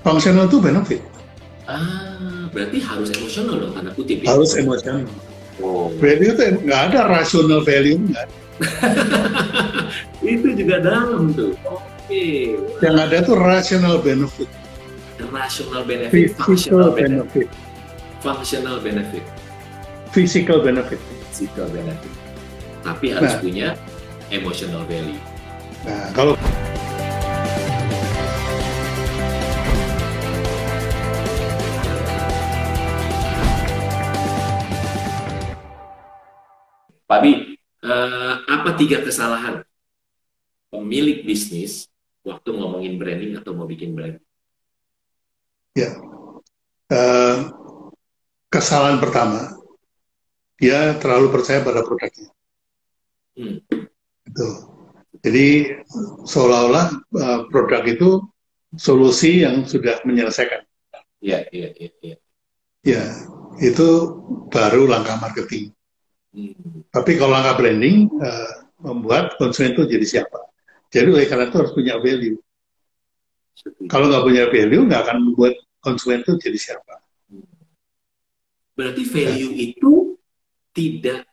Functional itu benefit. Ah, berarti harus emosional dong, tanda kutip ya? Harus emosional. Oh. Value itu nggak ada rational value nggak. itu juga dalam tuh. Oke. Yang ada tuh rational benefit, Rational benefit, physical functional benefit, benefit, functional benefit, physical benefit. physical benefit. Tapi harus Nah. punya emotional value. Nah, kalau Pak Bi, eh, apa tiga kesalahan pemilik bisnis waktu ngomongin branding atau mau bikin brand? ya eh, kesalahan pertama dia terlalu percaya pada produknya. Hmm. Itu. Jadi seolah-olah eh, produk itu solusi yang sudah menyelesaikan. Iya, iya, iya. iya. Ya, itu baru langkah marketing. Tapi kalau langkah branding eh, membuat konsumen itu jadi siapa? Jadi oleh karena itu harus punya value. Kalau nggak punya value, nggak akan membuat konsumen itu jadi siapa. Berarti value itu tidak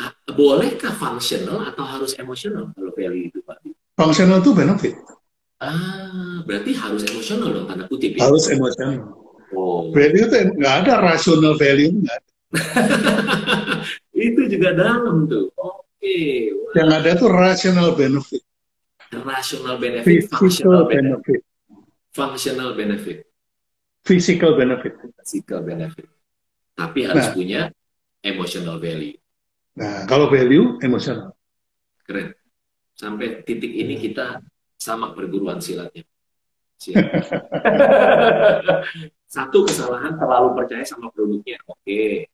ah, bolehkah functional atau harus emosional kalau value itu Pak? Bi? Functional itu benefit, Ah, berarti harus emosional dong tanda kutip ya? harus emosional. Oh. Value itu nggak ada rational value, nggak ada. juga dalam tuh. Oke. Yang ada tuh rational benefit, Rational benefit, physical functional benefit, benefit, functional benefit, physical benefit. physical benefit. Tapi harus Nah. punya emotional value. Nah, kalau value emosional. Keren. Sampai titik ini kita sama perguruan silatnya. Siap. Satu kesalahan terlalu percaya sama produknya. Oke.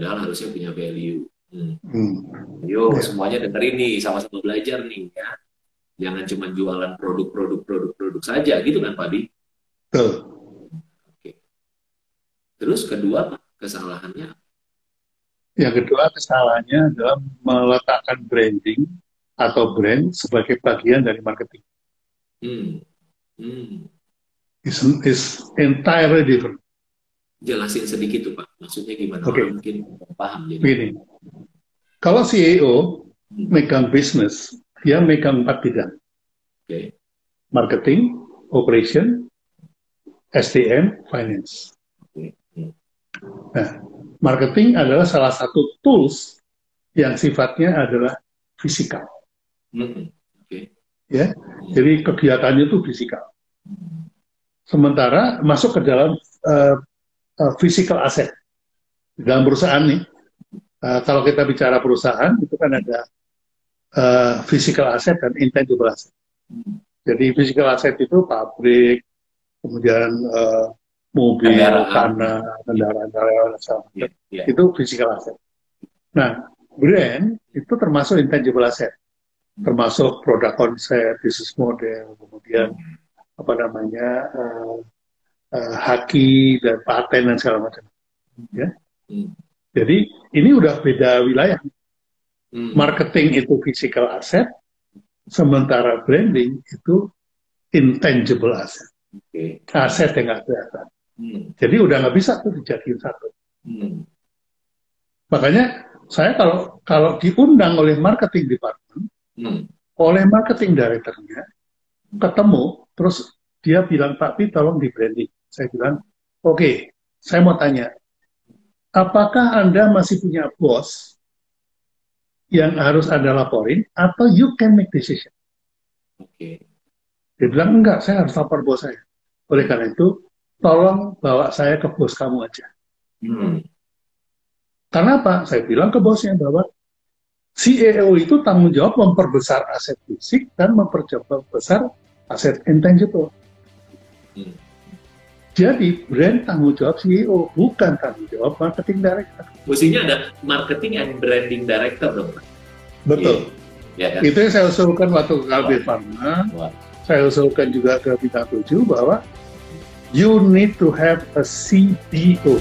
Padahal harusnya punya value. Hmm. Hmm. Yuk, Ya. semuanya dengerin nih, sama-sama belajar nih ya. Jangan cuma jualan produk-produk produk-produk saja gitu kan Pak Di? Betul. Oke. Terus kedua Pak, kesalahannya Yang kedua kesalahannya adalah meletakkan branding atau brand sebagai bagian dari marketing. hmm, hmm, Is, is entirely different. Jelasin sedikit tuh Pak. Maksudnya gimana? Orang mungkin paham jadi. Begini, kalau CEO Hmm, megang bisnis, dia megang empat bidang. Oke. Marketing, operation, SDM, finance. Oke. Hmm. Nah, marketing adalah salah satu tools yang sifatnya adalah fisikal. Hmm, Oke. Ya, jadi kegiatannya itu fisikal. Sementara masuk ke dalam eh, eh, physical asset. Dalam perusahaan nih, eh, kalau kita bicara perusahaan, itu kan ada eh, physical asset dan intangible asset. Hmm, Jadi physical asset itu pabrik, kemudian eh, mobil, Kendaraan. tanah, kendaraan, kendaraan. Iya, iya. Itu physical asset. Nah, brand itu termasuk intangible asset. Termasuk produk konsep, bisnis model, kemudian apa namanya eh, eh, haki dan paten dan segala macam. Ya. Hmm, Jadi ini udah beda wilayah. hmm, Marketing itu physical asset, sementara branding itu intangible asset, Oke. aset yang nggak kelihatan. Hmm, Jadi udah nggak bisa tuh dijadiin satu. hmm, Makanya saya kalau kalau diundang oleh marketing department, hmm, oleh marketing directornya, ketemu, terus dia bilang Pak Pi tolong di branding. Saya bilang, oke, saya mau tanya, apakah Anda masih punya bos yang harus Anda laporin atau you can make decision? Oke. Dia bilang, enggak, saya harus lapor bos saya. Oleh karena itu, tolong bawa saya ke bos kamu aja. Hmm, Karena apa? Saya bilang ke bosnya bahwa CEO itu tanggung jawab memperbesar aset fisik dan memperbesar aset intangible. hmm. Jadi brand tanggung jawab CEO, bukan tanggung jawab marketing director. Mestinya ada marketing and branding director dong. Betul. Ya kan? Itu yang saya usulkan waktu ke Kalbe Pharma. Saya usulkan juga ke Bintang 7 bahwa you need to have a CBO.